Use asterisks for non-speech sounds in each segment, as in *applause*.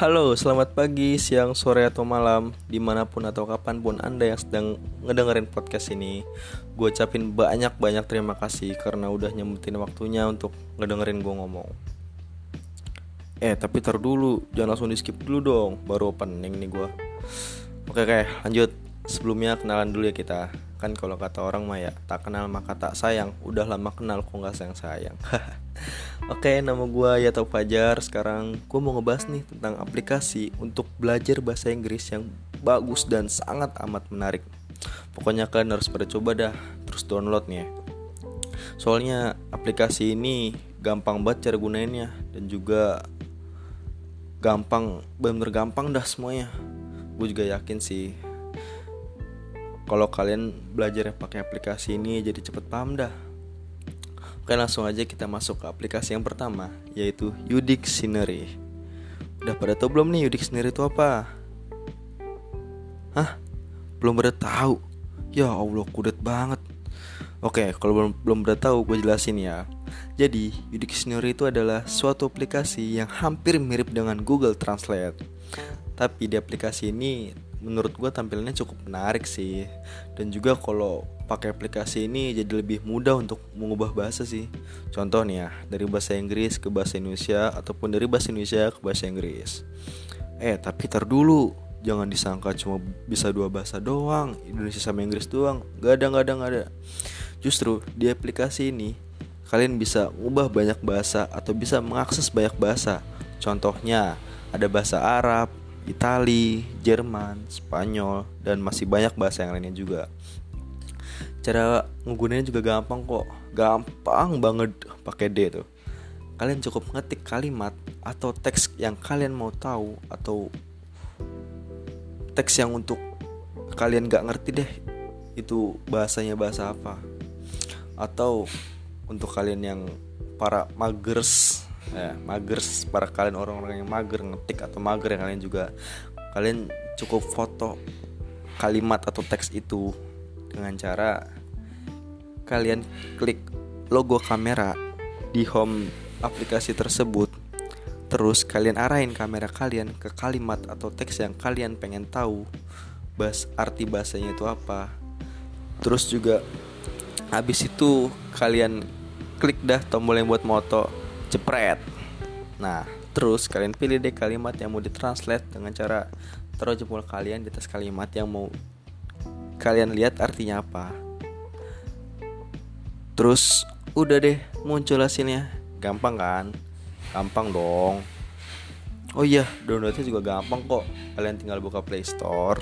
Halo, selamat pagi, siang, sore, atau malam Di mana pun atau kapan pun Anda yang sedang ngedengerin podcast ini. Gue ucapin banyak-banyak terima kasih Karena udah nyempetin waktunya untuk ngedengerin gue ngomong. Eh, tapi tar dulu Jangan langsung di skip dulu dong Baru opening nih gue Oke, oke, lanjut. Sebelumnya kenalan dulu ya kita Kan kalau kata orang mah ya Tak kenal maka tak sayang Udah lama kenal kok gak sayang-sayang *laughs* Oke, nama gue Yato Fajar. Sekarang gue mau ngebahas nih tentang aplikasi untuk belajar bahasa Inggris yang bagus dan sangat amat menarik. Pokoknya kalian harus pada coba dah, terus downloadnya. Soalnya aplikasi ini gampang banget cara gunainnya dan juga gampang, bener gampang dah semuanya. Gue juga yakin sih kalau kalian belajar pakai aplikasi ini jadi cepet paham dah Oke langsung aja kita masuk ke aplikasi yang pertama Yaitu Udictionary Udah pada tau belum nih Udictionary itu apa? Hah? Belum pada tahu? Ya Allah kudet banget Oke kalau belum, belum pada tahu gue jelasin ya Jadi Udictionary itu adalah suatu aplikasi yang hampir mirip dengan Google Translate Tapi di aplikasi ini menurut gue tampilannya cukup menarik sih. Dan juga kalau pakai aplikasi ini jadi lebih mudah untuk mengubah bahasa sih. Contoh nih ya dari bahasa Inggris ke bahasa Indonesia ataupun dari bahasa Indonesia ke bahasa Inggris. Eh tapi tar dulu jangan disangka cuma bisa dua bahasa doang Indonesia sama Inggris doang. Gak ada gak ada gak ada. Justru di aplikasi ini kalian bisa mengubah banyak bahasa atau bisa mengakses banyak bahasa. Contohnya ada bahasa Arab Itali, Jerman, Spanyol, dan masih banyak bahasa yang lainnya juga. Cara menggunakannya juga gampang kok, gampang banget pakai D tuh. Kalian cukup ngetik kalimat atau teks yang kalian mau tahu atau teks yang untuk kalian gak ngerti deh itu bahasanya bahasa apa atau untuk kalian yang para magers ya, mager para kalian orang-orang yang mager ngetik atau mager yang kalian juga. Kalian cukup foto kalimat atau teks itu dengan cara kalian klik logo kamera di home aplikasi tersebut. Terus kalian arahin kamera kalian ke kalimat atau teks yang kalian pengen tahu bahas arti bahasanya itu apa. Terus juga habis itu kalian klik dah tombol yang buat moto jepret. Nah terus kalian pilih deh kalimat yang mau ditranslate dengan cara taruh jempol kalian di atas kalimat yang mau kalian lihat artinya apa. Terus udah deh muncul hasilnya. Gampang kan? Gampang dong. Oh iya downloadnya juga gampang kok. Kalian tinggal buka Play Store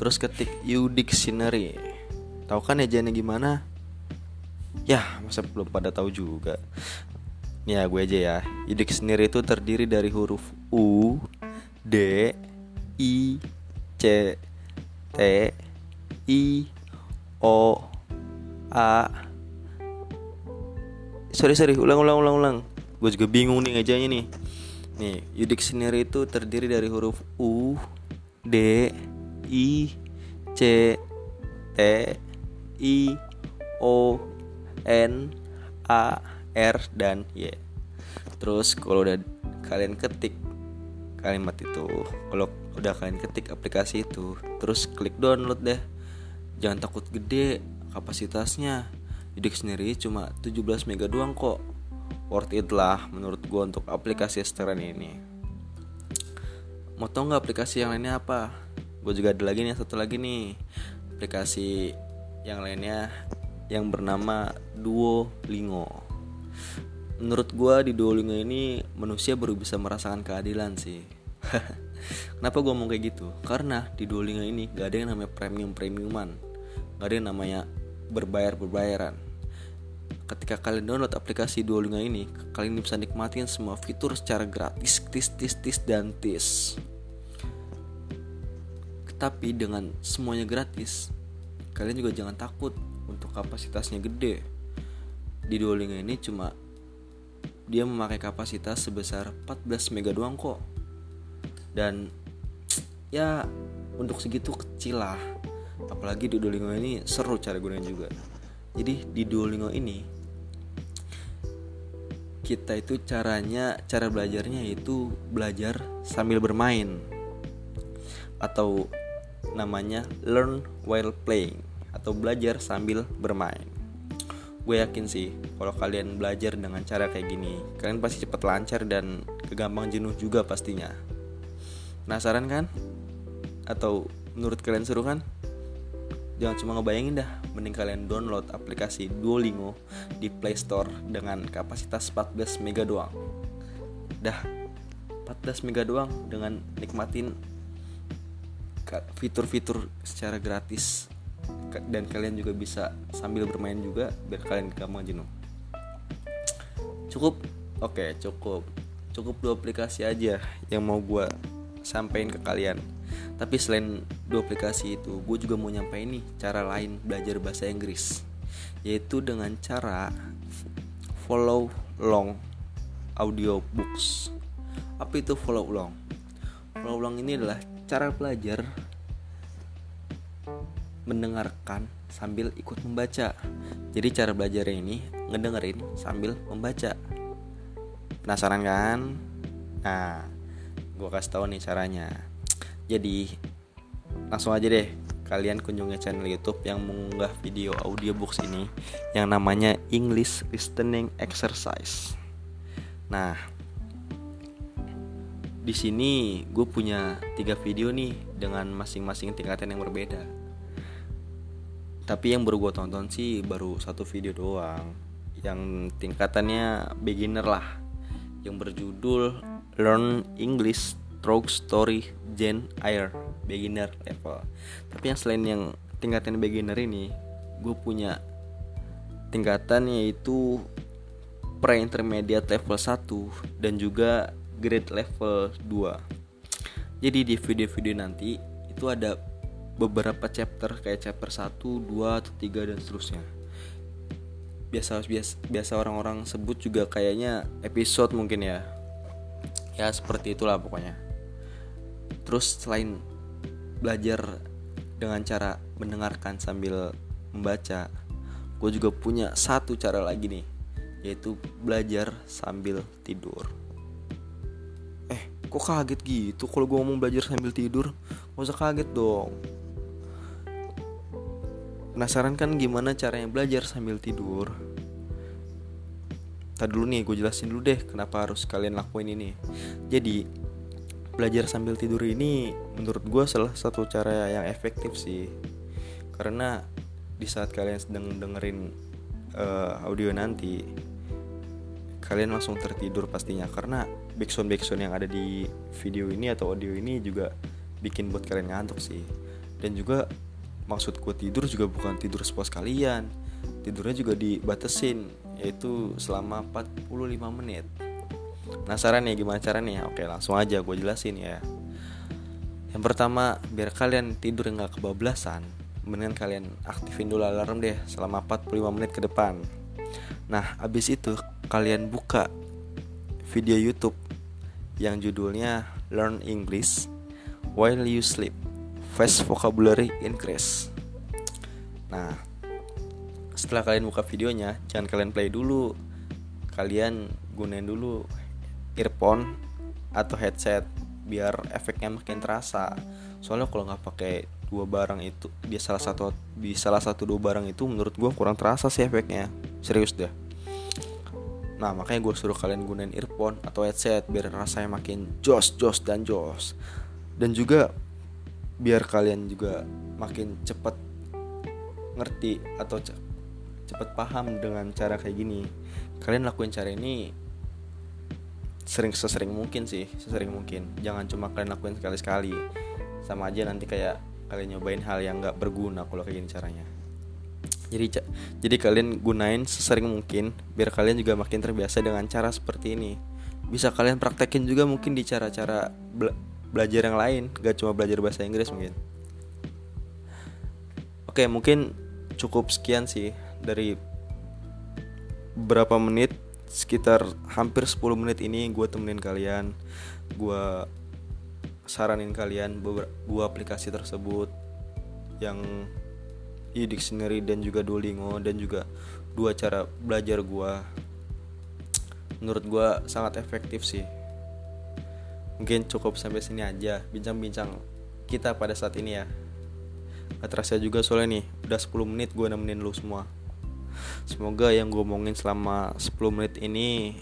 terus ketik Udictionary tahu kan ejanya gimana? Ya masa belum pada tahu juga Ya gue aja ya. Idik sendiri itu terdiri dari huruf U D I C T I O A. Sorry sorry ulang ulang ulang ulang. Gue juga bingung nih ngejanya nih. Nih Yudik sendiri itu terdiri dari huruf U D I C T I O N A R dan Y. Terus kalau udah kalian ketik kalimat itu kalau udah kalian ketik aplikasi itu terus klik download deh. Jangan takut gede kapasitasnya. Jadi sendiri cuma 17 mega doang kok. Worth it lah menurut gue untuk aplikasi sekarang ini. Mau tau nggak aplikasi yang lainnya apa? Gue juga ada lagi nih satu lagi nih. Aplikasi yang lainnya yang bernama Duolingo menurut gue di Duolingo ini manusia baru bisa merasakan keadilan sih. *laughs* Kenapa gue ngomong kayak gitu? Karena di Duolingo ini gak ada yang namanya premium premiuman gak ada yang namanya berbayar berbayaran ketika kalian download aplikasi Duolingo ini kalian bisa nikmatin semua fitur secara gratis tis tis tis dan tis. Tapi dengan semuanya gratis kalian juga jangan takut untuk kapasitasnya gede di Duolingo ini cuma dia memakai kapasitas sebesar 14 mega doang kok. Dan ya untuk segitu kecil lah. Apalagi di Duolingo ini seru cara gunanya juga. Jadi di Duolingo ini kita itu caranya cara belajarnya itu belajar sambil bermain. Atau namanya learn while playing atau belajar sambil bermain gue yakin sih kalau kalian belajar dengan cara kayak gini kalian pasti cepat lancar dan kegampang jenuh juga pastinya. Penasaran kan? Atau menurut kalian seru kan? Jangan cuma ngebayangin dah mending kalian download aplikasi Duolingo di Play Store dengan kapasitas 14 mega doang. Dah 14 mega doang dengan nikmatin fitur-fitur secara gratis dan kalian juga bisa sambil bermain juga biar kalian gampang jenuh. Cukup? Oke cukup. Cukup dua aplikasi aja yang mau gue sampaikan ke kalian. Tapi selain dua aplikasi itu, gue juga mau nyampein nih cara lain belajar bahasa Inggris, yaitu dengan cara follow long audio books. Apa itu follow long? Follow long ini adalah cara belajar mendengarkan sambil ikut membaca. Jadi cara belajar ini ngedengerin sambil membaca. Penasaran kan? Nah, gue kasih tahu nih caranya jadi langsung aja deh kalian kunjungi channel YouTube yang mengunggah video audiobooks ini yang namanya English Listening Exercise. Nah, di sini gue punya tiga video nih dengan masing-masing tingkatan yang berbeda. Tapi yang baru gue tonton sih baru satu video doang, yang tingkatannya beginner lah, yang berjudul Learn English Stroke Story Gen Air beginner level. Tapi yang selain yang tingkatan beginner ini gue punya tingkatan yaitu pre-intermediate level 1 dan juga grade level 2 jadi di video-video nanti itu ada beberapa chapter kayak chapter 1, 2, atau 3 dan seterusnya. Biasa biasa biasa orang-orang sebut juga kayaknya episode mungkin ya. Ya seperti itulah pokoknya. Terus selain belajar dengan cara mendengarkan sambil membaca gue juga punya satu cara lagi nih yaitu belajar sambil tidur. Eh kok kaget gitu kalau gue ngomong belajar sambil tidur? Gak usah kaget dong penasaran kan gimana caranya belajar sambil tidur? Tadi dulu nih gue jelasin dulu deh kenapa harus kalian lakuin ini. Jadi belajar sambil tidur ini menurut gue salah satu cara yang efektif sih. Karena di saat kalian sedang dengerin uh, audio nanti kalian langsung tertidur pastinya. Karena backsound backsound yang ada di video ini atau audio ini juga bikin buat kalian ngantuk sih. Dan juga maksud gue tidur juga bukan tidur sepuas kalian. Tidurnya juga dibatesin yaitu selama 45 menit. Penasaran ya gimana caranya? Oke langsung aja gue jelasin ya. Yang pertama biar kalian tidur nggak kebablasan Mendingan kalian aktifin dulu alarm deh selama 45 menit ke depan. Nah abis itu kalian buka video YouTube Yang judulnya Learn English While You Sleep Fast Vocabulary Increase Nah setelah kalian buka videonya jangan kalian play dulu. Kalian gunain dulu earphone atau headset biar efeknya makin terasa. Soalnya kalau nggak pakai dua barang itu di salah satu di salah satu dua barang itu menurut gue kurang terasa sih efeknya. Serius deh. Nah makanya gue suruh kalian gunain earphone atau headset biar rasanya makin jos jos dan jos dan juga biar kalian juga makin cepat ngerti atau cepat paham dengan cara kayak gini. Kalian lakuin cara ini sering sesering mungkin sih sesering mungkin. Jangan cuma kalian lakuin sekali sekali sama aja nanti kayak kalian nyobain hal yang nggak berguna kalau kayak gini caranya. Jadi jadi kalian gunain sesering mungkin biar kalian juga makin terbiasa dengan cara seperti ini. Bisa kalian praktekin juga mungkin di cara-cara belajar yang lain gak cuma belajar bahasa Inggris mungkin. Oke mungkin cukup sekian sih dari berapa menit sekitar hampir 10 menit ini gue temenin kalian gue saranin kalian dua aplikasi tersebut yang e-dictionary dan juga Duolingo dan juga dua cara belajar gue menurut gue sangat efektif sih mungkin cukup sampai sini aja bincang-bincang kita pada saat ini ya. Gak terasa juga soalnya nih Udah 10 menit gue nemenin lu semua. Semoga yang gue omongin selama 10 menit ini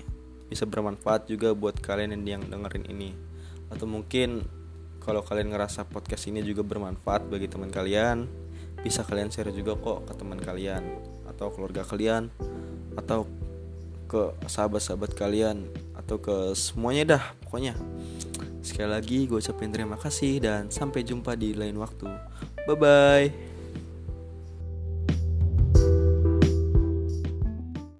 Bisa bermanfaat juga buat kalian yang dengerin ini. Atau mungkin Kalau kalian ngerasa podcast ini juga bermanfaat bagi teman kalian Bisa kalian share juga kok ke teman kalian Atau keluarga kalian Atau ke sahabat-sahabat kalian Atau ke semuanya dah pokoknya Sekali lagi gue ucapin terima kasih dan sampai jumpa di lain waktu. Bye bye.